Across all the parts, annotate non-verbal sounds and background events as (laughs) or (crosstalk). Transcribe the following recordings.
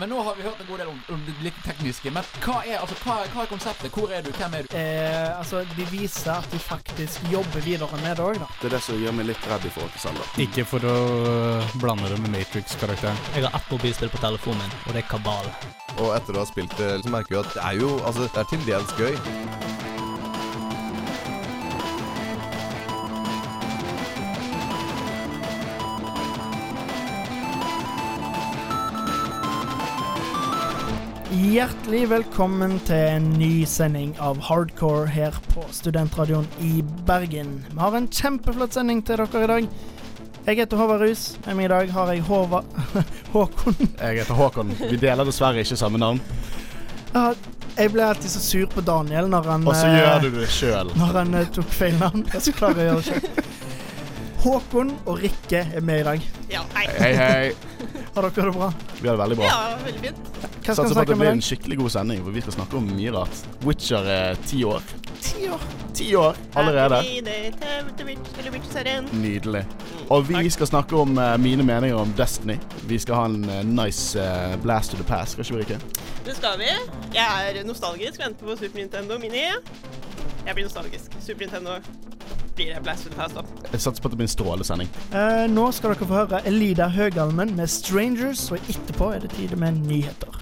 Men nå har vi hørt en god del om, om det litt tekniske. Men hva er, altså, hva, hva er konseptet? Hvor er du? Hvem er du? Eh, altså, de viser at de faktisk jobber videre med det òg, da. Det er det som gjør meg litt redd i forhold til Zelda. Ikke for å øh, blande det med Matrix-karakteren. Jeg har ett mobilspill på telefonen min, og det er Kabal. Og etter å ha spilt det, så merker vi at det er jo Altså, det er til dels gøy. Hjertelig velkommen til en ny sending av Hardcore her på Studentradioen i Bergen. Vi har en kjempeflott sending til dere i dag. Jeg heter Håvard Rus. Med meg i dag har jeg Håvard (laughs) Håkon. Jeg heter Håkon. Vi deler dessverre ikke samme navn. Ja, jeg ble alltid så sur på Daniel når han Og så eh, gjør du det sjøl. Når han eh, tok feil navn. Jeg skal klare å gjøre det sjøl. Håkon og Rikke er med i dag. Ja, hei. Hei, hei. Har dere det bra? Vi har det veldig bra. Ja, veldig fint. Hva skal vi snakke det om i blir en skikkelig god sending, hvor vi skal snakke om mye rart. Witcher er ti år. Ti år. Ti år allerede. Nydelig. Og vi skal snakke om eh, mine meninger om Destiny. Vi skal ha en eh, nice eh, blast to the past, skal ikke vi, Rikke? Det skal vi. Jeg er nostalgisk, venter på Super Nintendo Mini. Jeg blir nostalgisk. Super Nintendo blir Blast to the Past, da. Jeg satser på at det blir en strålesending. Uh, nå skal dere få høre Elida Høgalmen med 'Strangers', og etterpå er det tid med nyheter.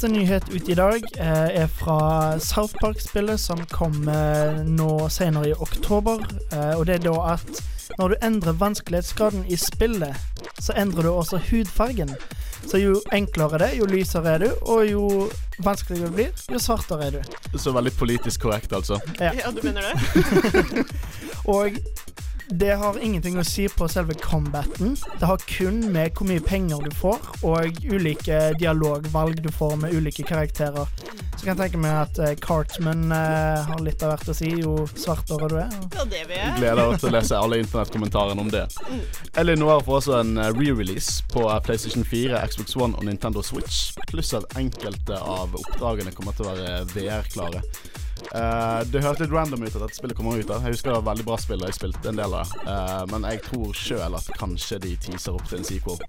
Første nyhet ut i dag eh, er fra South Park-spillet som kommer nå senere i oktober. Eh, og det er da at når du endrer vanskelighetsgraden i spillet, så endrer du også hudfargen. Så jo enklere det, jo lysere er du, og jo vanskeligere det blir, jo svartere er du. Så veldig politisk korrekt, altså. Ja. Ja, du mener det? (laughs) (laughs) Og det har ingenting å si på selve combaten. Det har kun med hvor mye penger du får, og ulike dialogvalg du får med ulike karakterer. Så kan jeg tenke meg at eh, Cartman eh, har litt av hvert å si jo svartere du er. Ja, det vil jeg. Gleder meg til å lese alle internettkommentarene om det. Elinor får også en eh, re-release på PlayStation 4, Xbox One og Nintendo Switch, pluss at enkelte av oppdragene kommer til å være VR-klare. Eh, det hørtes litt random ut at dette spillet kommer ut. da Jeg husker det var veldig bra spill, og jeg spilte en del av det. Uh, men jeg tror sjøl at kanskje de teaser opp til en sequel.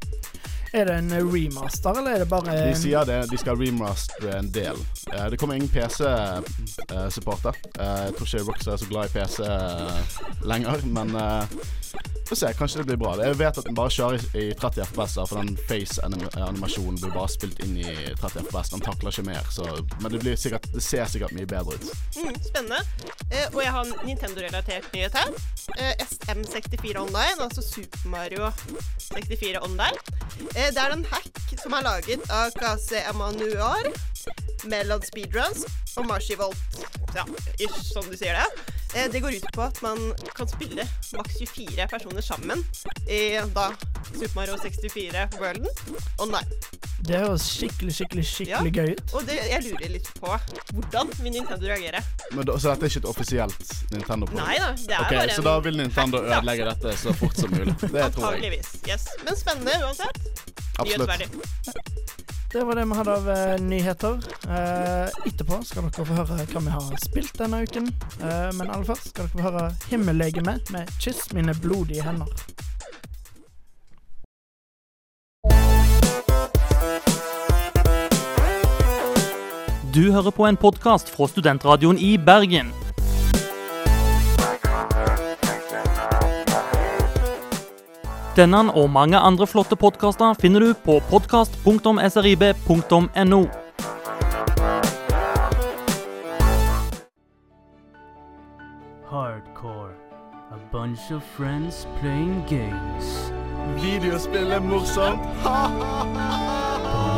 Er det en eh, remaster, eller er det bare De sier det, de skal remastere en del. Uh, det kommer ingen PC-supporter. Uh, jeg tror ikke Rockstar er så glad i PC eh, lenger, men uh, får se. Kanskje det blir bra. Jeg vet at den bare kjører i, i 30 FPS, for den face-animasjonen blir bare spilt inn i 30 FPS. Den takler ikke mer, så Men det, blir sikkert, det ser sikkert mye bedre ut. Mm, spennende. Eh, og jeg har en Nintendo-relatert nyhet her. Eh, SM64 Online, altså Super Mario 64 Online. Eh, det er en hack som er laget av KC Emanuar, Melon Speedruns og Marshivolt. Ja, ish, som du sier det. Eh, det går ut på at man kan spille maks 24 personer sammen i da Super Mario 64-worlden online. Det høres skikkelig, skikkelig, skikkelig gøy ut. Og det, jeg lurer litt på hvordan vil Nintendo reagere. Men da, så dette er ikke et offisielt Nintendo-produkt? Nei da, det er okay, bare Så en da vil Nintendo hack, ødelegge dette så fort som mulig. (laughs) Det tror jeg. Antageligvis. Yes. Men spennende uansett. Absolutt. Nyhetsverdig. Det var det vi hadde av uh, nyheter. Uh, etterpå skal dere få høre hva vi har spilt denne uken. Uh, men aller først skal dere få høre Himmellegeme med 'Kyss mine blodige hender'. Du hører på en podkast fra Studentradioen i Bergen. Denne og mange andre flotte podkaster finner du på podkast.srib.no. Hardcore. A bunch of friends playing games. Videospill er morsomt.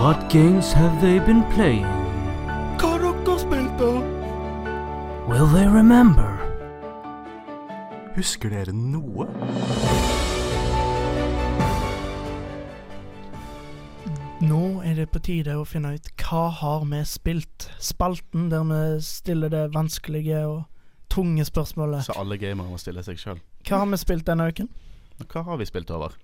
What games have they been playing? Hva har dere spilt, da? Will they remember? Husker dere noe? Nå er det på tide å finne ut hva har vi spilt. Spalten der vi stiller det vanskelige og tunge spørsmålet. Så alle gamere må stille seg sjøl. Hva har vi spilt denne uken? Hva har vi spilt over?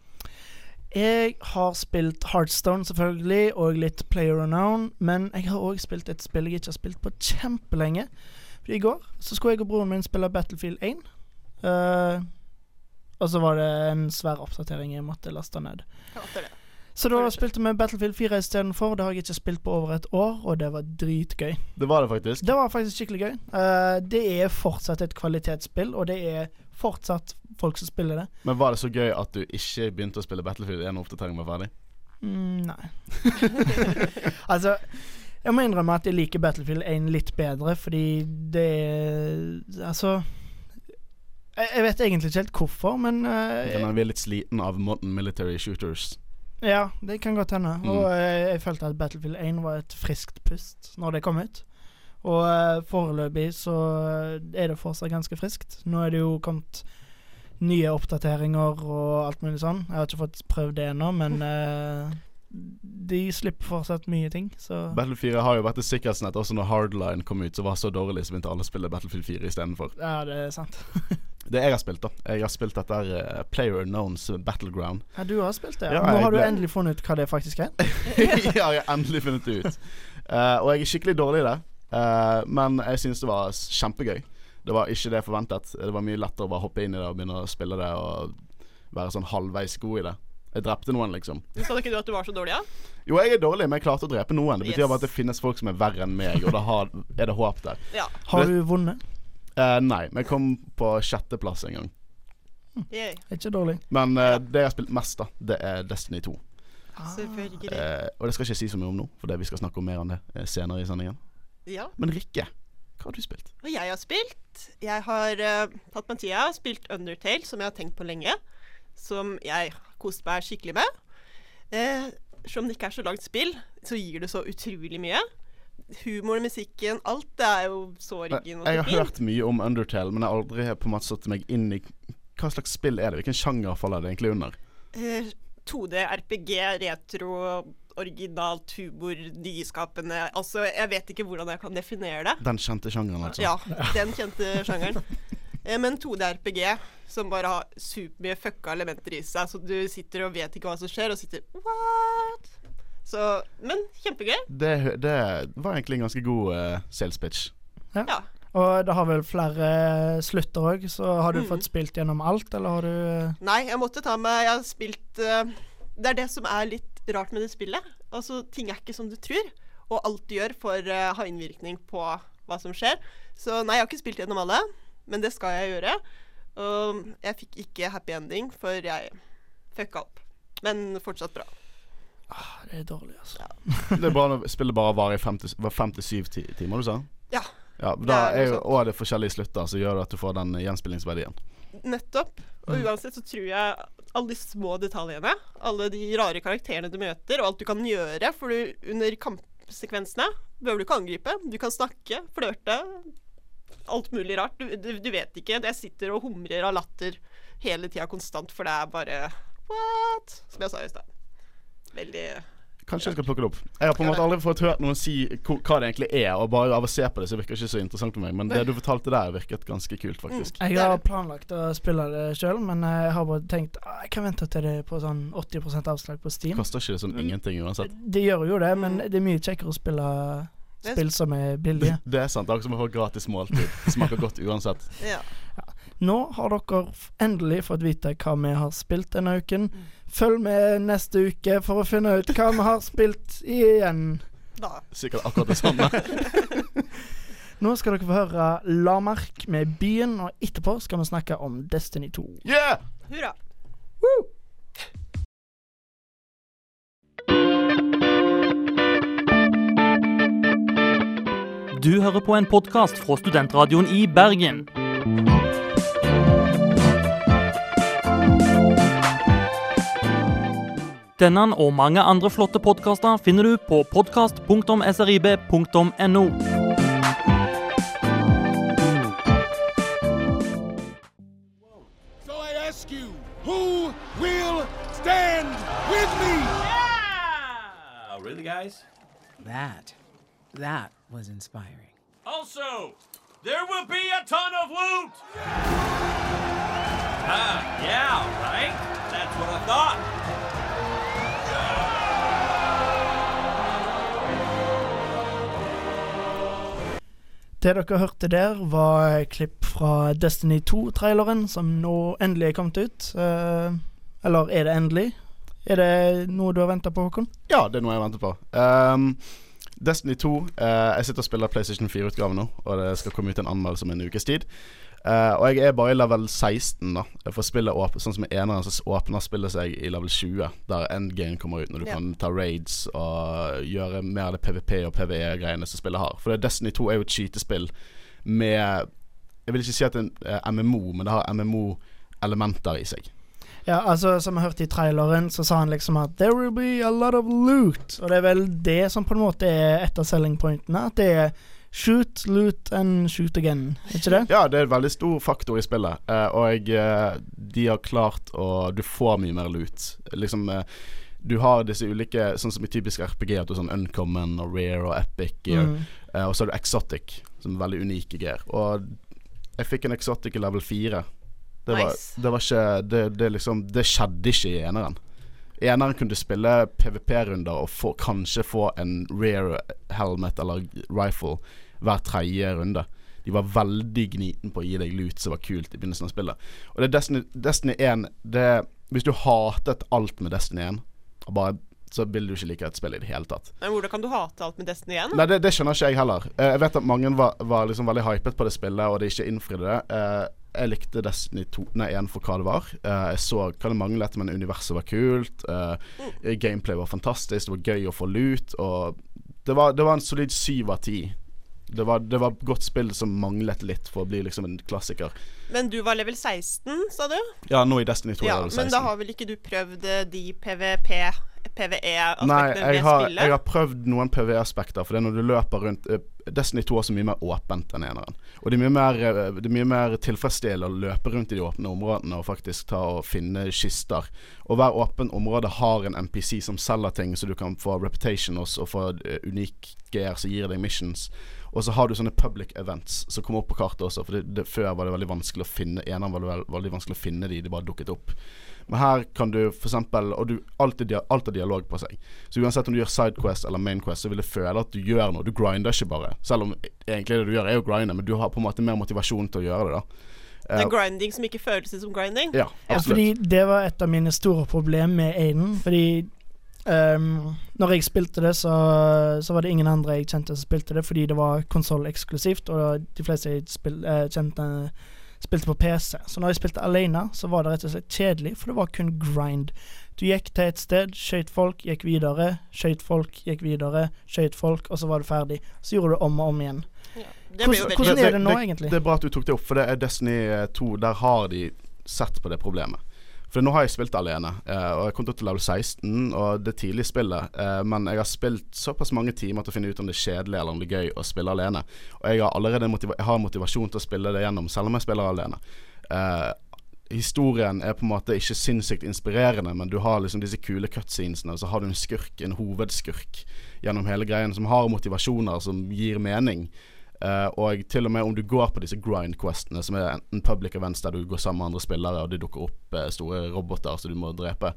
Jeg har spilt Heartstone, selvfølgelig, og litt Player Unknown. Men jeg har òg spilt et spill jeg ikke har spilt på kjempelenge. For I går så skulle jeg og broren min spille Battlefield 1. Uh, og så var det en svær oppdatering jeg måtte laste ned. Jeg det. Så da spilte vi Battlefield 4 istedenfor. Det har jeg ikke spilt på over et år, og det var dritgøy. Det var det faktisk. Det var faktisk skikkelig gøy. Uh, det er fortsatt et kvalitetsspill, og det er fortsatt folk som spiller det. Men var det så gøy at du ikke begynte å spille Battlefield igjen når oppdateringen var ferdig? Mm, nei. (laughs) altså, jeg må innrømme at jeg liker Battlefield 1 litt bedre, fordi det Altså Jeg, jeg vet egentlig ikke helt hvorfor, men eh, Den er litt sliten av modern military shooters. Ja, det kan godt hende. Mm. Og jeg, jeg følte at Battlefield 1 var et friskt pust når det kom ut. Og uh, foreløpig så er det fortsatt ganske friskt. Nå er det jo kommet nye oppdateringer og alt mulig sånn. Jeg har ikke fått prøvd det ennå, men uh, de slipper fortsatt mye ting, så Battlefield 4 har jo vært et sikkerhetsnett også når Hardline kom ut, så var så dårlig, så begynte alle å spille Battlefield 4 istedenfor. Ja, det er sant. (laughs) Det jeg har spilt, da. Jeg har spilt dette her eh, Player Unknowns Battleground. Ja, du har spilt det. Ja, Nå har du ble- endelig funnet ut hva det faktisk er. (laughs) ja, jeg har endelig funnet det ut. Uh, og jeg er skikkelig dårlig i det, uh, men jeg synes det var kjempegøy. Det var ikke det jeg forventet. Det var mye lettere å bare hoppe inn i det og begynne å spille det og være sånn halvveis god i det. Jeg drepte noen, liksom. Sa ikke du at du var så dårlig, ja? Jo, jeg er dårlig, men jeg klarte å drepe noen. Det betyr Yes. bare at det finnes folk som er verre enn meg, og da er det håp der. Ja. Har du vunnet? Eh, nei, men jeg kom på sjetteplass en gang. Yay. Ikke dårlig. Men uh, det jeg har spilt mest, da, det er Destiny 2. Selvfølgelig. Uh, og det skal jeg ikke si så mye om nå, for det vi skal snakke om mer om det senere i sendingen. Ja. Men Rikke, hva har du spilt? Og jeg har spilt Jeg har uh, tatt meg tida og spilt Undertale, som jeg har tenkt på lenge. Som jeg koste meg skikkelig med. Uh, Selv om det ikke er så langt spill, så gir det så utrolig mye. Humoren, musikken, alt det er jo så origin og Jeg har hørt mye om Undertale, men jeg har aldri på en måte satt meg inn i hva slags spill er det? Hvilken sjanger faller det egentlig under? Uh, 2D, RPG, retro, originalt, humor, nyskapende Altså, jeg vet ikke hvordan jeg kan definere det. Den kjente sjangeren, altså. Ja, den kjente sjangeren. uh, Men 2D-RPG som bare har supermye fucka elementer i seg, så du sitter og vet ikke hva som skjer, og sitter What? Så Men kjempegøy. Det, det var egentlig en ganske god uh, sales pitch. Ja. Og det har vel flere slutter òg, så har du mm. fått spilt gjennom alt, eller har du eh, Nei, jeg måtte ta meg Jeg har spilt uh, Det er det som er litt rart med det spillet. Altså, ting er ikke som du tror, og alt du gjør får uh, ha innvirkning på hva som skjer. Så nei, jeg har ikke spilt gjennom alle, men det skal jeg gjøre. Og jeg fikk ikke happy ending, for jeg fucka opp. Men fortsatt bra. Ah, Det er dårlig, altså. Det er bra når spillet bare varer i fem til- syv ti- timer, du sa? Ja. Ja, da er er jo òg det forskjellige slutter som gjør at du får den gjenspillingsverdien. Nettopp. Og Mm. uansett så tror jeg alle de små detaljene, alle de rare karakterene du møter, og alt du kan gjøre For du, under kampsekvensene behøver du ikke angripe. Du kan snakke, flørte. Alt mulig rart. Du, du, du vet ikke. Jeg sitter og humrer av latter hele tida konstant, for det er bare What? Som jeg sa i stad. Veldig Kanskje jeg skal plukke det opp. Jeg har på en måte aldri fått hørt noen si hva det egentlig er, og bare av å se på det så virker det ikke så interessant for meg. Men det du fortalte der, virket ganske kult, faktisk. Jeg har planlagt å spille det sjøl, men eh, jeg har bare tenkt ah, jeg kan vente til det er på sånn 80% avslag på Steam. Koster ikke det sånn ingenting uansett? Det gjør jo det, men det er mye kjekkere å spille spill som er billige. Det er sant. Det er akkurat som å få gratis måltid. Det smaker godt uansett. Ja. Nå har dere endelig fått vite hva vi har spilt denne uken. Følg med neste uke for å finne ut hva vi har spilt igjen. Da. Sikkert akkurat det samme. (laughs) Nå skal dere få høre Lamark med Byen, og etterpå skal vi snakke om Destiny 2. Yeah! Hurra. Du hører på en podkast fra Studentradioen i Bergen. Denne og mange andre flotte podkaster finner du på podkast.srib.no. Who will stand with me? Oh, really, guys? That, that was inspiring. Also, there will be a ton of loot! Ah, yeah, right? That's what I thought. Det dere hørte der, var klipp fra Destiny 2-traileren, som nå endelig er kommet ut. Eh, eller er det endelig? Er det noe du har venta på, Håkon? Ja, det er noe jeg venter på. Um, Destiny 2 eh, Jeg sitter og spiller PlayStation 4-utgave nå, og det skal komme ut en anmeldelse om en ukes tid. Eh, og jeg er bare i level 16, da. For spillet åp Sånn som i eneren, så åpner spillet seg i level 20, der endgame kommer ut, når du Ja. kan ta raids og gjøre mer av det PVP og PVE-greiene som spillet har. For det Destiny 2 er jo et cheatespill med Jeg vil ikke si at det er eh, MMO, men det har MMO-elementer i seg. Ja, altså Som vi hørte i traileren, så sa han liksom at 'there will be a lot of loot'. Og det er vel det som på en måte er et av selling pointene. At det er shoot, loot and shoot again. Ikke det? Ja, det er en veldig stor faktor i spillet. Eh, og eh, de har klart å Du får mye mer loot. Liksom eh, Du har disse ulike Sånn som i typisk RPG, at du har sånn Uncommon og Rare og Epic gear. Mm. Eh, og så har du Exotic, som er veldig unike gear. Og jeg fikk en Exotic i level 4. Det var, Nice. det var ikke det, det liksom Det skjedde ikke i eneren. Eneren kunne du spille PVP-runder og få, kanskje få en rare helmet eller rifle hver tredje runde. De var veldig gniten på å gi deg loot som var kult i begynnelsen av spillet. Og det er Destiny, Destiny 1 det, Hvis du hatet alt med Destiny 1, og bare, så vil du ikke like et spill i det hele tatt. Men hvordan kan du hate alt med Destiny 1? Nei, det, det skjønner ikke jeg heller. Eh, Jeg vet at mange var, var liksom veldig hypet på det spillet, og de ikke innfridde det. Jeg likte Destiny 2, nei, 1 for hva det var. Uh, Jeg så hva det manglet, men universet var kult. eh, Gameplay var fantastisk, det var gøy å få lut. Og det var, det var en solid syv av ti. Det var, det var godt spill som manglet litt for å bli liksom en klassiker. Men du var level 16, sa du? Ja, nå i Destiny 2 Ja, er men 16. da har vel ikke du prøvd eh, de PVP, PVE-aspektene Nei, ved jeg har, spillet? jeg har prøvd noen PVE-aspekter. For det er når du løper rundt eh, Destiny 2 er så mye mer åpent enn eneren. Og det er mye mer, eh, det mye mer tilfredsstillende å løpe rundt i de åpne områdene og faktisk ta og finne kister. Og hver åpen område har en NPC som selger ting, så du kan få reputation hos og få uh, unik gear som gir deg missions. Og så har du sånne public events som kommer opp på kartet også. For det, det, før var det veldig vanskelig å finne Eneren var det veldig vanskelig å finne de, de bare dukket opp. Men her kan du eksempel Og du alltid, dia- alt er dialog på seg. Så uansett om du gjør sidequest eller mainquest, så vil du føle at du gjør noe. Du grinder ikke bare. Selv om egentlig det du gjør, er å grinde, men du har på en måte mer motivasjon til å gjøre det, da. Det Eh, er grinding som ikke føles som grinding? Ja, Ja, absolutt. fordi det var et av mine store problemer med Aiden. Fordi um, når jeg spilte det, så, så var det ingen andre jeg kjente som spilte det, fordi det var konsolleksklusivt, og de fleste jeg spil, uh, kjente, spilte på PC. Så når jeg spilte alene, så var det rett og slett kjedelig, for det var kun grind. Du gikk til et sted, skøyt folk, gikk videre, skøyt folk, gikk videre, skøyt folk, og så var du ferdig. Så gjorde du om og om igjen. Det Hvordan, hvordan er det nå, egentlig? Det er bra at du tok det opp, for det er Destiny 2. Der har de sett på det problemet. For nå har jeg spilt alene, eh, og jeg kom til level 16, og det er tidlig i spillet. Eh, men jeg har spilt såpass mange timer til å finne ut om det er kjedelig eller om det er gøy å spille alene. Og jeg har allerede motiva jeg har motivasjon til å spille det gjennom, selv om jeg spiller alene. Eh, historien er på en måte ikke sinnssykt inspirerende, men du har liksom disse kule cutscenesene, og så har du en skurk, en hovedskurk, gjennom hele greien, som har motivasjoner som gir mening. Eh, og til og med om du går på disse grind-questene, som er enten public events der du går sammen med andre spillere, og det dukker opp uh, store roboter som du må drepe,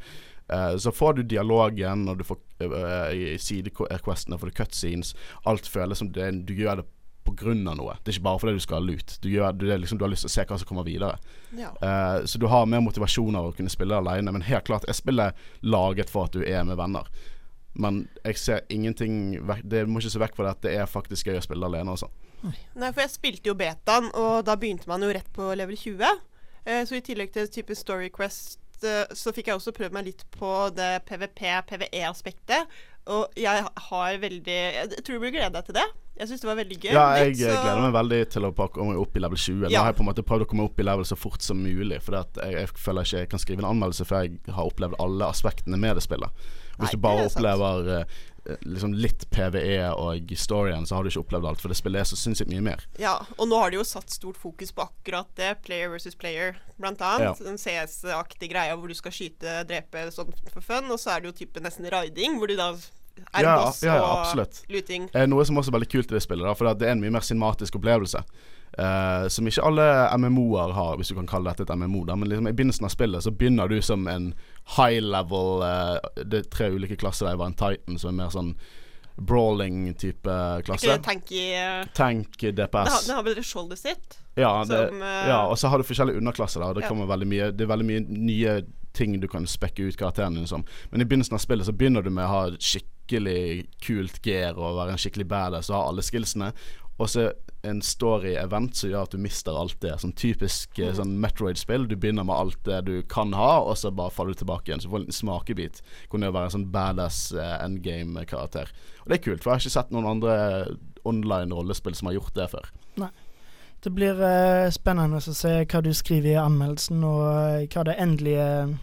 uh, så får du dialogen, og du får uh, sidequestene får du cutscenes. Alt føles som det, du gjør det av noe. Det er ikke bare fordi du skal ha lut. Du, gjør, du, det liksom, du har lyst til å se hva som kommer videre. Ja. Uh, så du har mer motivasjon av å kunne spille alene. Men helt klart, jeg spiller laget for at du er med venner. Men jeg ser ingenting Det må ikke se vekk fra det at det er faktisk gøy å spille alene. Altså. Nei, for jeg spilte jo betaen, og da begynte man jo rett på level 20. Eh, så i tillegg til type Story Quest, eh, så fikk jeg også prøvd meg litt på det PVP-PVE-aspektet. Og jeg har veldig Jeg tror du blir glede deg til det. Jeg syns det var veldig gøy. Ja, jeg så- gleder meg veldig til å komme opp i level 20. Nå har jeg på en måte prøvd å komme opp i level så fort som mulig. For jeg, jeg føler ikke jeg kan skrive en anmeldelse før jeg har opplevd alle aspektene med det spillet. Hvis du bare er opplever eh, liksom litt PVE og storyen, så har du ikke opplevd alt. For det spillet er så sinnssykt mye mer. Ja, og nå har de jo satt stort fokus på akkurat det. Player versus player, blant annet. Ja. Den CS-aktige greia hvor du skal skyte, drepe sånn for fun. Og så er det jo type nesten riding, hvor du da er Ja, ja, ja, og luting. Eh, noe som også er veldig kult i det spillet, da, for det er en mye mer cinematisk opplevelse. eh, som ikke alle MMO-er har, hvis du kan kalle dette et MMO. Da. Men liksom i begynnelsen av spillet så begynner du som en high level eh, Det er tre ulike klasser. Det var en Titan som er mer sånn brawling-type klasse. Ikke tanky uh, Tank, Den DPS. har, den har vel skjoldet sitt? Ja, det, som, uh, ja, og så har du forskjellige underklasser. Da. Det, Ja. kommer veldig mye, det er veldig mye nye ting du kan spekke ut karakteren din som. Men i begynnelsen av spillet så begynner du med å ha skikkelig kult gear og være en skikkelig badass og ha alle skillsene. Og så en story-event som gjør at du mister alt det. Sånn typisk Mm. sånn Metroid-spill. Du begynner med alt det du kan ha, og så bare faller du tilbake igjen. Så du får en liten smakebit. Kunne være en sånn badass uh, endgame-karakter. Og det er kult, for jeg har ikke sett noen andre online rollespill som har gjort det før. Nei. Det blir uh, spennende å se hva du skriver i anmeldelsen, og hva det endelige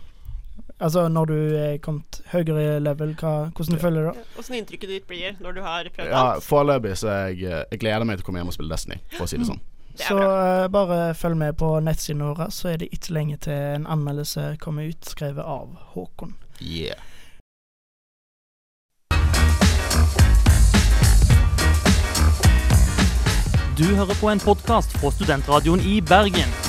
Altså når du er kommet høyere i level, hva, hvordan du føler det da. Åssen inntrykket ditt blir når du har prøvd Ja, alt? Foreløpig så jeg eh, Jeg gleder meg til å komme hjem og spille Destiny, for å si det sånn. Så uh, bare følg med på nettsiden vår, så er det ikke lenge til en anmeldelse kommer ut, skrevet av Håkon. Yeah. Du hører på en podkast fra Studentradioen i Bergen.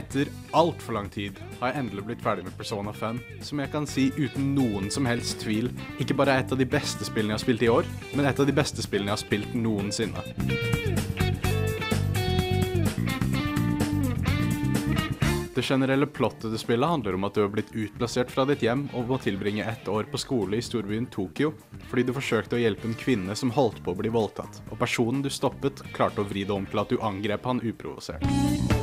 Etter altfor lang tid har jeg endelig blitt ferdig med Persona 5, som jeg kan si uten noen som helst tvil ikke bare er et av de beste spillene jeg har spilt i år, men et av de beste spillene jeg har spilt noensinne. Det generelle plottet til spillet handler om at du har blitt utplassert fra ditt hjem og må tilbringe ett år på skole i storbyen Tokyo fordi du forsøkte å hjelpe en kvinne som holdt på å bli voldtatt, og personen du stoppet, klarte å vri det om til at du angrep han uprovosert.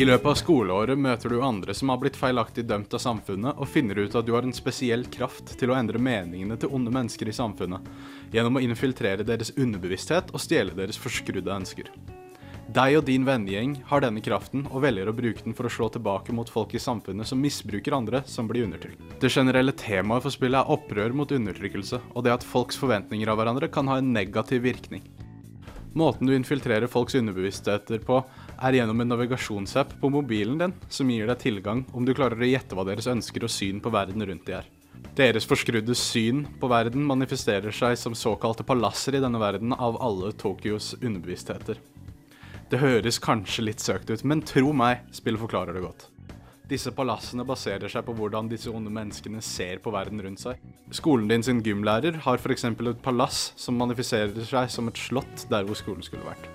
I løpet av skoleåret møter du andre som har blitt feilaktig dømt av samfunnet, og finner ut at du har en spesiell kraft til å endre meningene til onde mennesker i samfunnet, gjennom å infiltrere deres underbevissthet og stjele deres forskrudde ønsker. Deg og din vennegjeng har denne kraften, og velger å bruke den for å slå tilbake mot folk i samfunnet som misbruker andre som blir undertrykt. Det generelle temaet for spillet er opprør mot undertrykkelse, og det at folks forventninger av hverandre kan ha en negativ virkning. Måten du infiltrerer folks underbevisstheter på, er gjennom en navigasjonsapp på mobilen din, som gir deg tilgang om du klarer å gjette hva deres ønsker og syn på verden rundt de er. Deres forskrudde syn på verden manifesterer seg som såkalte palasser i denne verden av alle Tokyos underbevisstheter. Det høres kanskje litt søkt ut, men tro meg, spillet forklarer det godt. Disse palassene baserer seg på hvordan disse onde menneskene ser på verden rundt seg. Skolen din sin gymlærer har f.eks. et palass som manifiserer seg som et slott der hvor skolen skulle vært.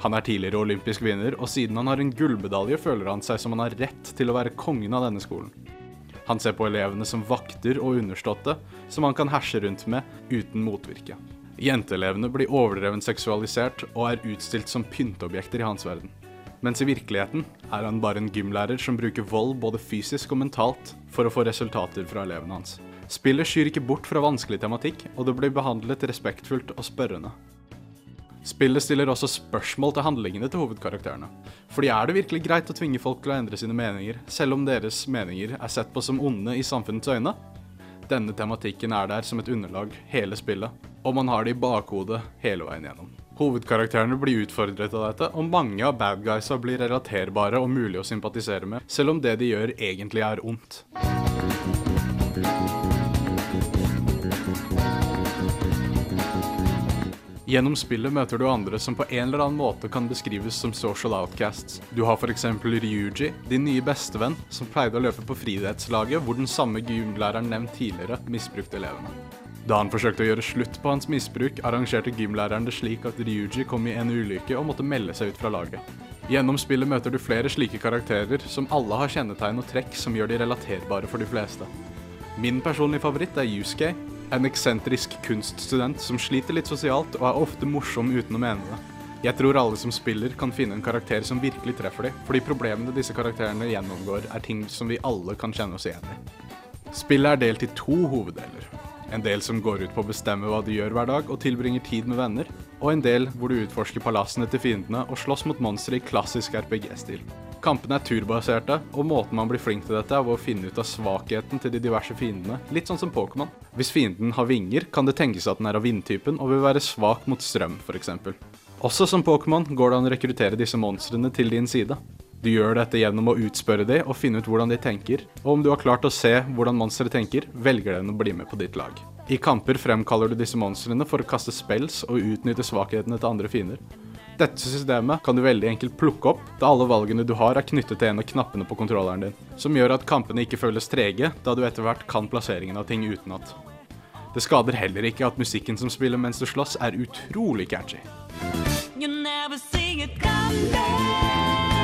Han er tidligere olympisk vinner, og siden han har en gullmedalje, føler han seg som han har rett til å være kongen av denne skolen. Han ser på elevene som vakter og underståtte, som han kan herse rundt med uten motvirke. Jenteelevene blir overdreven seksualisert og er utstilt som pynteobjekter i hans verden. Mens i virkeligheten er han bare en gymlærer som bruker vold både fysisk og mentalt for å få resultater fra elevene hans. Spillet skyr ikke bort fra vanskelig tematikk, og det blir behandlet respektfullt og spørrende. Spillet stiller også spørsmål til handlingene til hovedkarakterene. Fordi er det virkelig greit å tvinge folk til å endre sine meninger, selv om deres meninger er sett på som onde i samfunnets øyne? Denne tematikken er der som et underlag hele spillet, og man har det i bakhodet hele veien gjennom. Hovedkarakterene blir utfordret av dette, og mange av bad guysa blir relaterbare og mulig å sympatisere med, selv om det de gjør egentlig er ondt. Gjennom spillet møter du andre som på en eller annen måte kan beskrives som social outcasts. Du har f.eks. Ryuji, din nye bestevenn, som pleide å løpe på friidrettslaget hvor den samme gymlæreren nevnt tidligere misbrukte elevene. Da han forsøkte å gjøre slutt på hans misbruk, arrangerte gymlæreren det slik at Ryuji kom i en ulykke og måtte melde seg ut fra laget. Gjennom spillet møter du flere slike karakterer som alle har kjennetegn og trekk som gjør de relaterbare for de fleste. Min personlige favoritt er Yusuke, en eksentrisk kunststudent som sliter litt sosialt og er ofte morsom uten å mene det. Jeg tror alle som spiller kan finne en karakter som virkelig treffer dem, fordi problemene disse karakterene gjennomgår er ting som vi alle kan kjenne oss igjen i. Spillet er delt i to hoveddeler. En del som går ut på å bestemme hva du gjør hver dag og tilbringer tid med venner, og en del hvor du utforsker palassene til fiendene og slåss mot monstre i klassisk RPG-stil. Kampene er turbaserte, og måten man blir flink til dette er ved å finne ut av svakheten til de diverse fiendene, litt sånn som Pokémon. Hvis fienden har vinger, kan det tenkes at den er av vindtypen og vil være svak mot strøm, f.eks. Også som Pokémon går det an å rekruttere disse monstrene til din side. Du gjør dette gjennom å utspørre dem og finne ut hvordan de tenker, og om du har klart å se hvordan monsteret tenker, velger den å bli med på ditt lag. I kamper fremkaller du disse monstrene for å kaste spells og utnytte svakhetene til andre fiender. Dette systemet kan du veldig enkelt plukke opp, da alle valgene du har er knyttet til en av knappene på kontrolleren din, som gjør at kampene ikke føles trege, da du etter hvert kan plasseringen av ting utenat. Det skader heller ikke at musikken som spiller mens du slåss, er utrolig catchy. You never see it come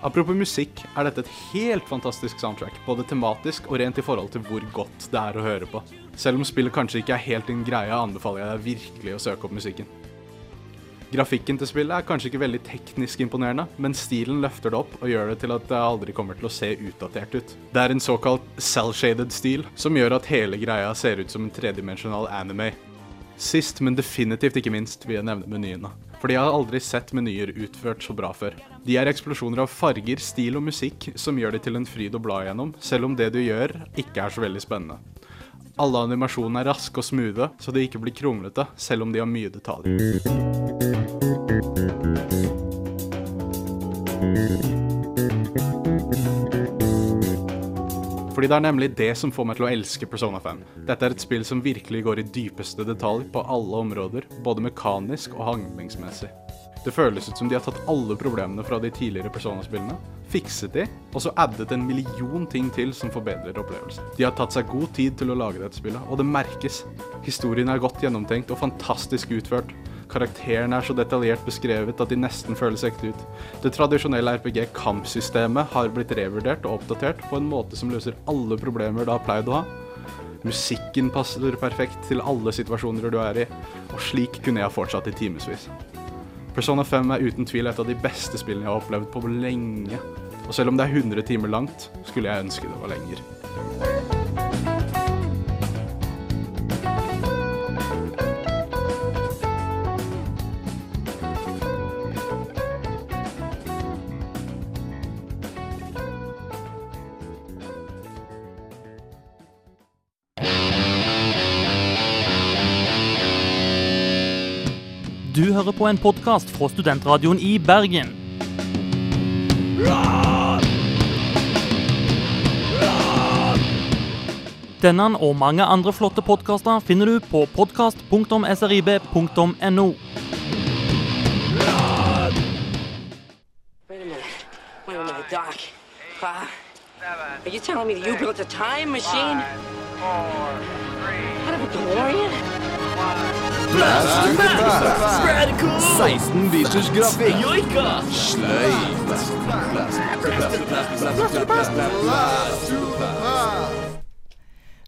Apropos musikk, er dette et helt fantastisk soundtrack, både tematisk og rent i forhold til hvor godt det er å høre på. Selv om spillet kanskje ikke er helt din greie, anbefaler jeg deg virkelig å søke opp musikken. Grafikken til spillet er kanskje ikke veldig teknisk imponerende, men stilen løfter det opp og gjør det til at det aldri kommer til å se utdatert ut. Det er en såkalt cell-shaded stil, som gjør at hele greia ser ut som en tredimensjonal anime. Sist, men definitivt ikke minst, vil jeg nevne menyene. Fordi jeg har aldri sett menyer utført så bra før. De er eksplosjoner av farger, stil og musikk som gjør det til en fryd å bla gjennom, selv om det du gjør, ikke er så veldig spennende. Alle animasjonene er raske og smoothe, så de ikke blir kronglete, selv om de har mye detaljer. Fordi det er nemlig det som får meg til å elske Persona 5. Dette er et spill som virkelig går i dypeste detalj på alle områder, både mekanisk og handlingsmessig. Det føles ut som de har tatt alle problemene fra de tidligere Persona-spillene, fikset de, og så addet en million ting til som forbedrer opplevelsen. De har tatt seg god tid til å lage dette spillet, og det merkes. Historien er godt gjennomtenkt og fantastisk utført. Karakterene er så detaljert beskrevet at de nesten føles ekte ut. Det tradisjonelle RPG-kampsystemet har blitt revurdert og oppdatert på en måte som løser alle problemer det har pleid å ha. Musikken passer perfekt til alle situasjoner du er i, og slik kunne jeg fortsatt i timevis. Persona 5 er uten tvil et av de beste spillene jeg har opplevd på lenge. Og selv om det er 100 timer langt, skulle jeg ønske det var lenger. Hører på en podkast fra Studentradioen i Bergen. Denne og mange andre flotte podkaster finner du på podkast.srib.no. Are you telling me that you built a time machine? Out of a DeLorean? Blast, blast, Radical! 16 biters grafikk. Joika!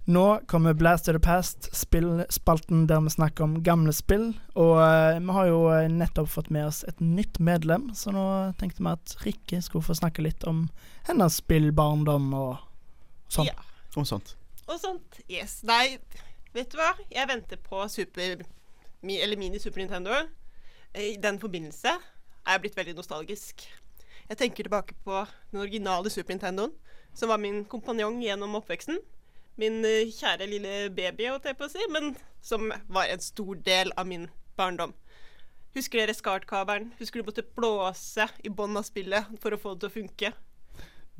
Nå kommer Blast of the Past, spillspalten der vi snakker om gamle spill. Og uh, vi har jo eh, nettopp fått med oss et nytt medlem, så nå tenkte vi at Rikke skulle få snakke litt om hennes spillbarndom og sånt. Ja. Og sånt. Og sånt. Yes. Nei, vet du hva? Jeg venter på Super Eller Mini Super Nintendo. I den forbindelse er jeg blitt veldig nostalgisk. Jeg tenker tilbake på den originale Super Nintendoen, som var min kompanjong gjennom oppveksten. Min eh, kjære lille baby, holdt jeg på å si, men som var en stor del av min barndom. Husker dere SCART-kabelen? Husker du måtte blåse i bånn av spillet for å få det til å funke?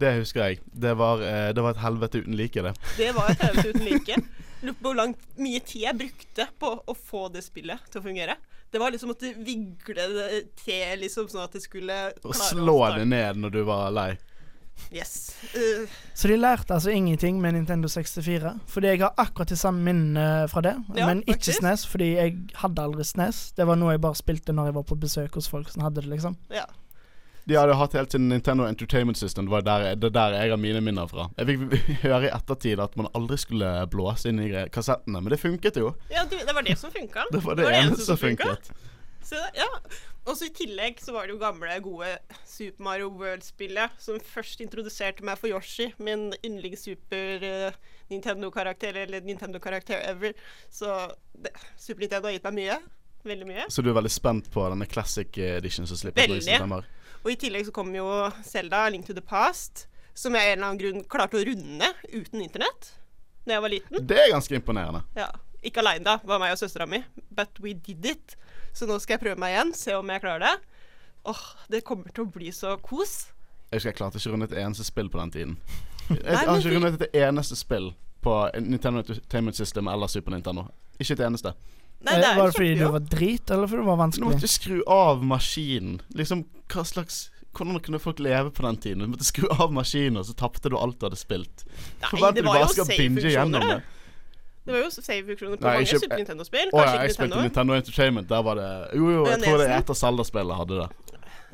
Det husker jeg. Det var, eh, det var et helvete uten like, det. Det var et helvete uten like. (laughs) Lurer på hvor langt, mye tid jeg brukte på å få det spillet til å fungere. Det var liksom å vigle det til, liksom, sånn at det skulle klare Og slå å det ned når du var lei. Yes. Uh, Så de lærte altså ingenting med Nintendo 64. Fordi jeg har akkurat de samme minnene fra det, Ja, men ikke faktisk. SNES, fordi jeg hadde aldri SNES. Det var noe jeg bare spilte når jeg var på besøk hos folk som hadde det, liksom. ja. De hadde hatt helt siden Nintendo Entertainment System. Det var der, det er der jeg har mine minner fra. Jeg fikk (laughs) høre i ettertid at man aldri skulle blåse inn i kassettene, men det funket jo. ja, det, det var det som funka. Det var det eneste som funket. Så, ja. Og så I tillegg så var det jo gamle, gode Super Mario World-spillet som først introduserte meg for Yoshi, min yndlings Super eh, Nintendo-karakter, eller Nintendo-karakter ever. Så det, Super Nintendo har gitt meg mye. Veldig mye. Så du er veldig spent på denne classic edition som slipper på i Veldig. september? Og i tillegg så kom jo Zelda, Link to the Past, som jeg av en eller annen grunn klarte å runde uten internett da jeg var liten. Det er ganske imponerende. Ja. Ikke aleine, da. Var meg og søstera mi. But we did it. Så nå skal jeg prøve meg igjen, se om jeg klarer det. Åh, det kommer til å bli så kos. Jeg husker jeg klarte ikke å runde et eneste spill på den tiden. (laughs) Jeg, har ikke rundet et eneste spill på Nintendo Entertainment System eller Super Nintendo. Ikke et eneste. Nei, Eh, det er var det fordi du var drit, eller fordi det var vanskelig? Du måtte skru av maskinen. Liksom, hva slags Hvordan kunne folk leve på den tiden? Du måtte skru av maskinen, og så tapte du alt du hadde spilt. Nei, det var jo save-funksjoner, det. det. Det var jo save-funksjoner på Nei, mange ikke- Super Nintendo-spill. Å ja, jeg ikke spilte Nintendo. Nintendo Entertainment. Der var det Jo, jo, jeg tror det er Nesen. et av Zelda-spillene hadde det.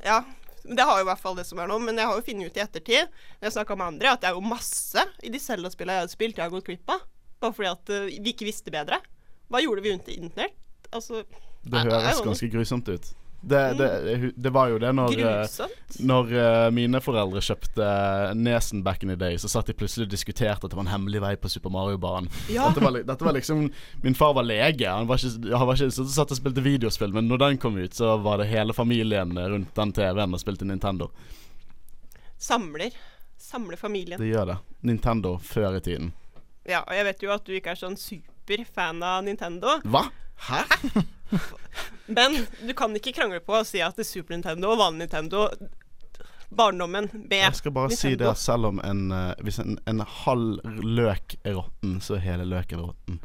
Ja, men det har jo i hvert fall det som er nå. Men jeg har jo funnet ut i ettertid, når jeg snakka med andre, at det er jo masse i de Zelda-spillene jeg hadde spilt, jeg har gått glipp av. Bare fordi at eh, vi ikke visste bedre. Hva gjorde vi rundt internett? Altså Det høres ganske grusomt ut. Det, det, det var jo det når eh. Når eh, mine foreldre kjøpte Nesen back in the day, så satt de plutselig og diskuterte at det var en hemmelig vei på Super Mario-banen. Ja. Dette, dette var liksom Min far var lege. Han var ikke, han var ikke så satt og spilte videospill, men når den kom ut, så var det hele familien rundt den TV-en og spilte Nintendo. Samler. Samler familien. Det gjør det. Nintendo før i tiden. Ja, og jeg vet jo at du ikke er sånn superfan av Nintendo. Hva? Hæ? Men du kan ikke krangle på å si at det er Super Nintendo og vanlig Nintendo Barndommen med Jeg skal bare si det selv om en eh, Hvis en, en halv løk er råtten, så er hele løken råtten.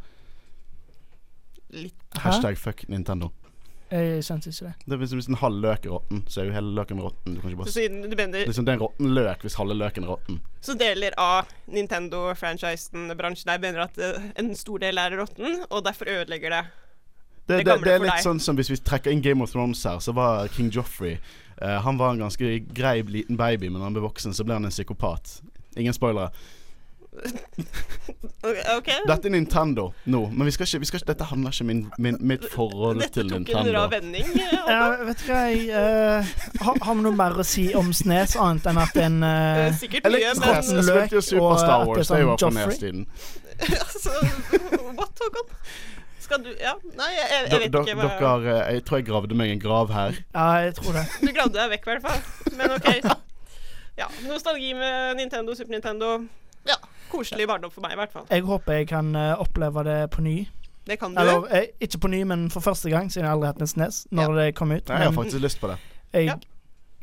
Litt. Hashtag fuck Nintendo. Jeg syns ikke det. Det er hvis, hvis en halv løk er råtten, så er jo hele løken råtten. Du kan ikke bare Så siden du mener Liksom Det er en råtten løk hvis halve løken er råtten. Så deler av Nintendo-franchisen-bransjen der mener at eh, en stor del er råtten, og derfor ødelegger det Det, det, gamle det er for litt deg. sånn som hvis vi trekker inn Game of Thrones her, så var King Joffrey eh, Han var en ganske grei liten baby, men når han ble voksen, så ble han en psykopat. Ingen spoilere. OK? Dette er Nintendo nå, men vi skal ikke, vi skal ikke, dette handler ikke om min, min, mitt forhold Dette til tok en Nintendo. rar vending. eh, Ja, vet du hva, jeg uh, har, har vi noe mer å si om Snes, annet enn at en uh, Sikkert mye, men jeg spilte jo Super Star Wars, det er på Nes-tiden. (laughs) altså, What, Håkon? Skal du Ja, nei, jeg, jeg, jeg vet ikke hva dere, jeg tror jeg gravde meg en grav her. Ja, jeg tror det. Du gravde deg vekk, i hvert fall. Men OK. Ja, nostalgi med Nintendo, Super Nintendo. Ja, koselig barndom for meg, i hvert fall. Jeg håper jeg kan eh, oppleve det på ny. Det kan du. Eller eh, ikke på ny, men for første gang, siden jeg aldri har hatt en Snes når det kom ut. Nei, jeg har Men faktisk lyst på det. jeg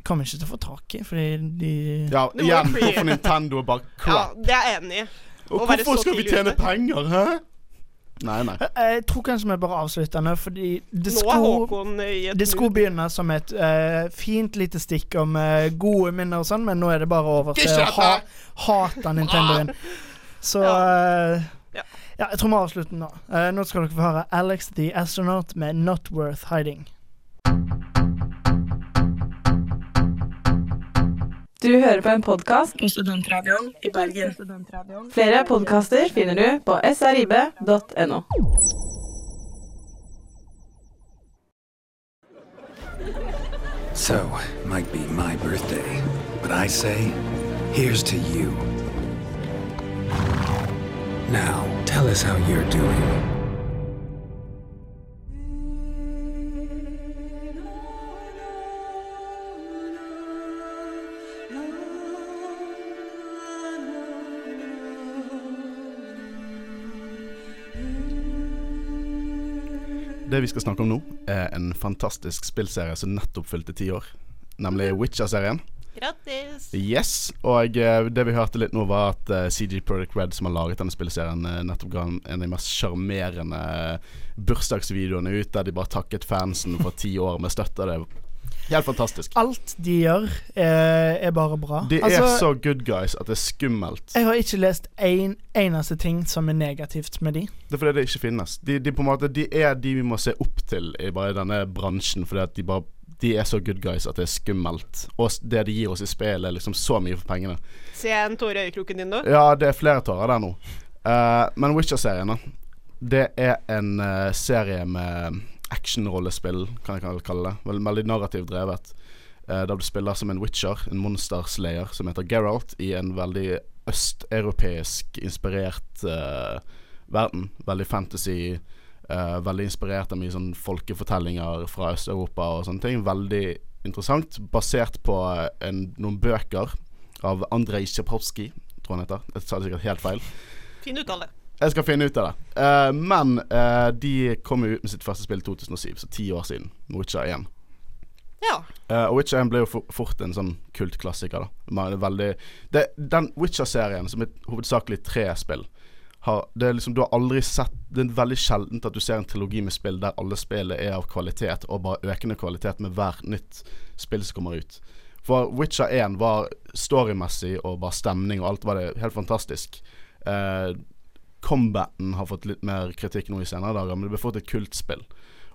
kommer ikke til å få tak i, fordi de Ja, må igjen, hvorfor Nintendo er bare Ja, crap. det er jeg enig i. Og Å være hvorfor skal vi tidlig tjene ute. penger, hæ? Nei, nei. Jeg, jeg tror kanskje vi bare avslutter nå, fordi det skulle, det skulle begynne som et uh, fint lite stikk om uh, gode minner og sånn, men nå er det bare over til å ha, hate Nintendo igjen. (laughs) Så uh, Ja. ja, jeg tror vi avslutter nå. Eh, nå skal dere få høre Alex the Astronaut med 'Not Worth Hiding'. Du hører på en podkast på Studentradioen i Bergen. Flere podkaster finner du på srib.no. So, might be my birthday, but I say, here's to you. Now, tell us how you're doing. Det vi skal snakke om nå, er en fantastisk spillserie som nettopp fylte ti år. Nemlig Witcher-serien. Grattis. Yes, og eh, det vi hørte litt nå, var at eh, CG Product Red, som har laget denne spilleserien, eh, nettopp ga en av de mest sjarmerende bursdagsvideoene ut, der de bare takket fansen for ti år med støtte. Det helt fantastisk. Alt de gjør, er, er bare bra. De er Altså, så good guys at det er skummelt. Jeg har ikke lest en eneste ting som er negativt med de. Det er fordi det ikke finnes. De, de, på en måte, de er de vi må se opp til i bare denne bransjen, fordi at de bare de er så good guys at det er skummelt. Og det de gir oss i spillet, er liksom så mye for pengene. Ser jeg en tåre i øyekroken din nå? Ja, det er flere tårer der nå. Uh, men Witcher-serien, da. Det er en uh, serie med actionrollespill, kan jeg kalle det. Vel- Veldig narrativt drevet. Eh, der du spiller som en witcher, en monsterslayer, som heter Geralt, i en veldig østeuropeisk inspirert eh, verden. Veldig fantasy. eh, veldig inspirert av mye sånn folkefortellinger fra Øst-Europa og sånne ting. Veldig interessant. Basert på eh, en, noen bøker av Andrej Sjapovskij, tror han heter. Jeg sa det sikkert helt feil. Fin uttale. Jeg skal finne ut av det. Uh, men uh, de kom jo ut med sitt første spill i 2007, så ti år siden. Witcher 1. Ja. Uh, Witcher 1 ble jo for, fort en sånn kultklassiker. da det veldig det, Den Witcher-serien, som er hovedsakelig tre spill har, det er liksom, Du har aldri sett Det er veldig sjeldent at du ser en trilogi med spill der alle spillene er av kvalitet, og bare økende kvalitet med hvert nytt spill som kommer ut. For Witcher 1 var storymessig og bare stemning og alt var det helt fantastisk. Eh, Combaten har fått litt mer kritikk nå i senere dager, men det ble fått et kultspill.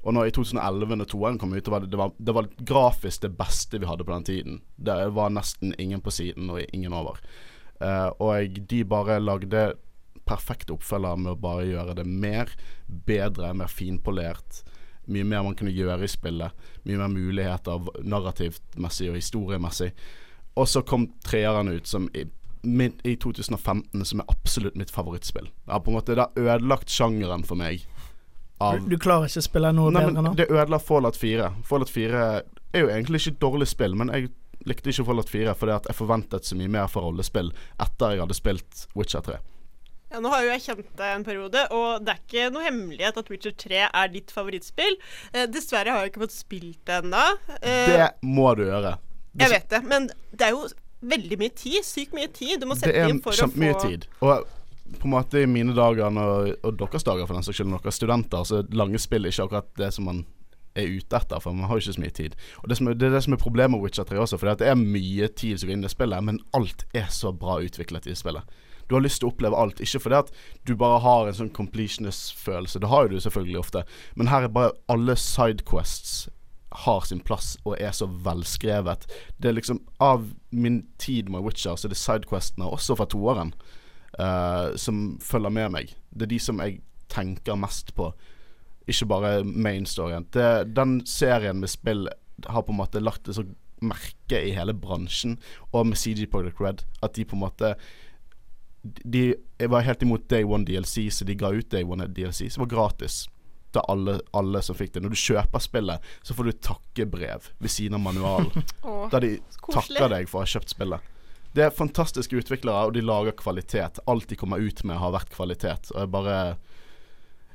Og nå i 2011, når toeren kom ut, det var det, var, grafisk det beste vi hadde på den tiden. Det var nesten ingen på siden og ingen over. Uh, og de bare lagde perfekte oppfølger med å bare gjøre det mer, bedre, mer finpolert. Mye mer man kunne gjøre i spillet. Mye mer muligheter v- narrativt-messig og historiemessig. Og så kom treeren ut som min, i 2015 som er absolutt mitt favorittspill. Det har på en måte Det har ødelagt sjangeren for meg. Av Du, du klarer ikke å spille noe Nei, bedre nå? Det ødela Fallout 4. Fallout 4 er jo egentlig ikke et dårlig spill, men jeg likte ikke Fallout 4 fordi at jeg forventet så mye mer fra rollespill etter jeg hadde spilt Witcher 3. Ja, nå har jo jeg kjent deg en periode, og det er ikke noe hemmelighet at Witcher 3 er ditt favorittspill. Eh, dessverre har jeg ikke fått spilt det ennå. Eh, Det må du gjøre. jeg vet det, men det er jo veldig mye tid. Sykt mye tid du må Det sette er inn for å få tid. Og på en måte i mine dager og, og deres dager, for den saks skyld, når dere er studenter, så er lange spill ikke akkurat det som man er ute etter, for man har jo ikke så mye tid. Og Det, som er, det er det som er problemet med Witcher 3 også, for det er mye tid som går inn i det spillet, men alt er så bra utviklet i spillet. Du har lyst til å oppleve alt, ikke fordi at du bare har en sånn completionist-følelse, det har jo du selvfølgelig ofte, men her er bare alle sidequests har sin plass og er så velskrevet. Det er liksom Av min tid med Witcher, så er det sidequestene, også fra toeren, uh, som følger med meg. Det er de som jeg tenker mest på, ikke bare main storyen. Det, den serien med spill har på en måte lagt et sånt merke i hele bransjen, og med CG Project Red, at de på en måte De var helt imot Day One DLC, så de ga ut Day One DLC, som var gratis til alle, alle som fikk det. Når du kjøper spillet, så får du et takkebrev ved siden av manualen. (laughs) oh, der de takker deg for å ha kjøpt spillet. Det er fantastiske utviklere, og de lager kvalitet. Alt de kommer ut med, har vært kvalitet. Og jeg bare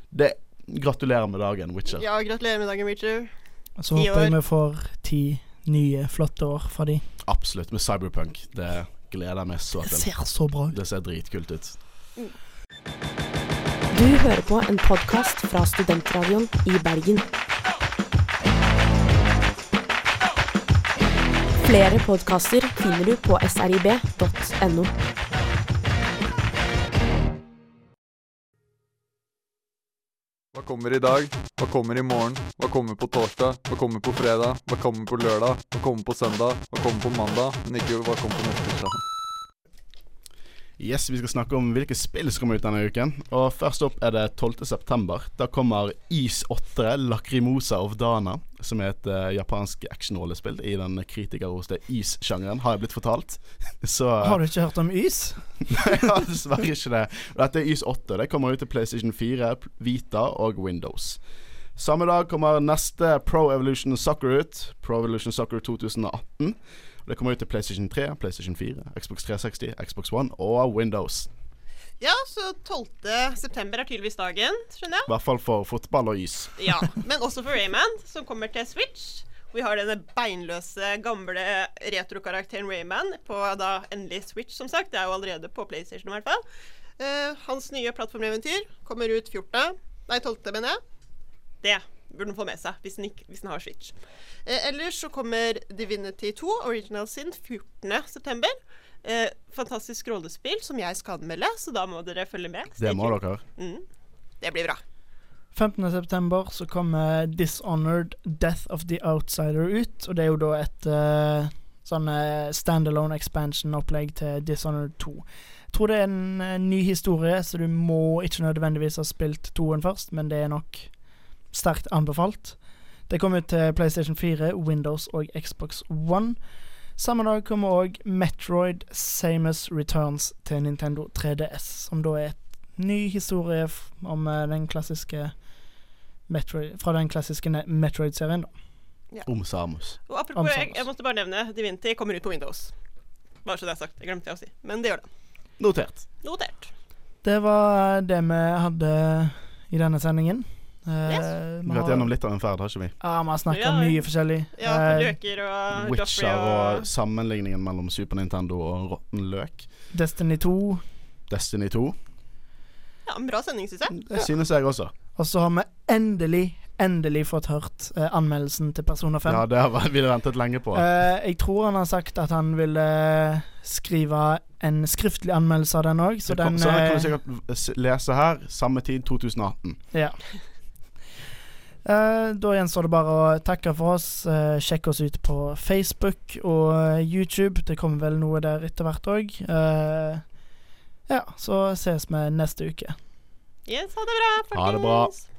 det, Gratulerer med dagen, Witcher. Ja, gratulerer med dagen, Witcher. Så håper jeg vi får ti nye, flotte år fra de. Absolutt. Med Cyberpunk. Det gleder jeg meg så til. Det ser så bra ut. Det ser dritkult ut. Du hører på en podkast fra Studentradioen i Bergen. Flere podkaster finner du på srib.no. Hva kommer i dag? Hva kommer i morgen? Hva kommer på torsdag? Hva kommer på fredag? Hva kommer på lørdag? Hva kommer på søndag? Hva kommer på mandag? Men ikke hva kommer på neste tirsdag. Yes, Vi skal snakke om hvilke spill som kommer ut denne uken. Og Først opp er det 12. september. Da kommer Is 8, Lakrimosa of Dana, som er et uh, japansk actionrollespill i den kritikerroste Is-sjangeren, har jeg blitt fortalt. (laughs) Så Har du ikke hørt om Ys? (laughs) Nei, jeg har dessverre ikke det. Dette er Ys 8. Det kommer ut til PlayStation 4, Vita og Windows. Samme dag kommer neste Pro Evolution Soccer ut. Pro Evolution Soccer 2018. Og Det kommer ut til PlayStation 3, PlayStation 4, Xbox 360, Xbox One og Windows. Ja, så 12. september er tydeligvis dagen, skjønner jeg. I hvert fall for fotball og is. (laughs) Ja, Men også for Rayman, som kommer til Switch. Vi har denne beinløse, gamle retrokarakteren Rayman på da endelig Switch, som sagt. Det er jo allerede på PlayStation i hvert fall. Uh, hans nye plattformeventyr kommer ut 14. Nei, 12., mener jeg. Det burde den få med seg hvis den, ikke, hvis den har Switch. Eh, ellers så kommer Divinity 2, Original Sin, 14.9. Eh, fantastisk rollespill som jeg skal anmelde, så da må dere følge med. Det må dere. Mm. Det blir bra. 15.9. så kommer Dishonored Death of the Outsider ut. Og det er jo da et uh, sånn eh, standalone expansion-opplegg til Dishonored 2. Jeg tror det er en en ny historie, så du må ikke nødvendigvis ha spilt toen først, men det er nok sterkt anbefalt. Det kommer ut til PlayStation 4, Windows og Xbox One. Samme dag kommer òg Metroid Samus Returns til Nintendo 3DS, som da er et ny historie om eh, den klassiske Metroid, fra den klassiske Metroid-serien. Ja. Om Samus. Og apropos, Om jeg, Samus. jeg måtte bare nevne Divinity kommer ut på Windows. Bare så det er sagt. Jeg glemte det å si. Men det gjør det. Notert. Notert. Det var det vi hadde i denne sendingen. Eh, Vi har vært gjennom litt av en ferd, har ikke vi? Ja, vi har snakka Ja, mye forskjellig. Ja, Eh, løker og Witcher og, og sammenligningen mellom Super Nintendo og råtten løk. Destiny 2. Destiny 2. Ja, en bra sending, syns jeg. Det synes jeg også. Og så har vi endelig, endelig fått hørt eh, anmeldelsen til Persona 5. Ja, det har vi ventet lenge på. Eh, jeg tror han har sagt at han ville skrive en skriftlig anmeldelse av den òg, så Så, den så den kan eh, du sikkert lese her, samme tid 2018. Ja. Eh, da gjenstår det bare å takke for oss. Uh, sjekk oss ut på Facebook og eh, YouTube. Det kommer vel noe der etter hvert òg. ja, så ses vi neste uke. Yes, ha det bra, folkens. Ha det bra.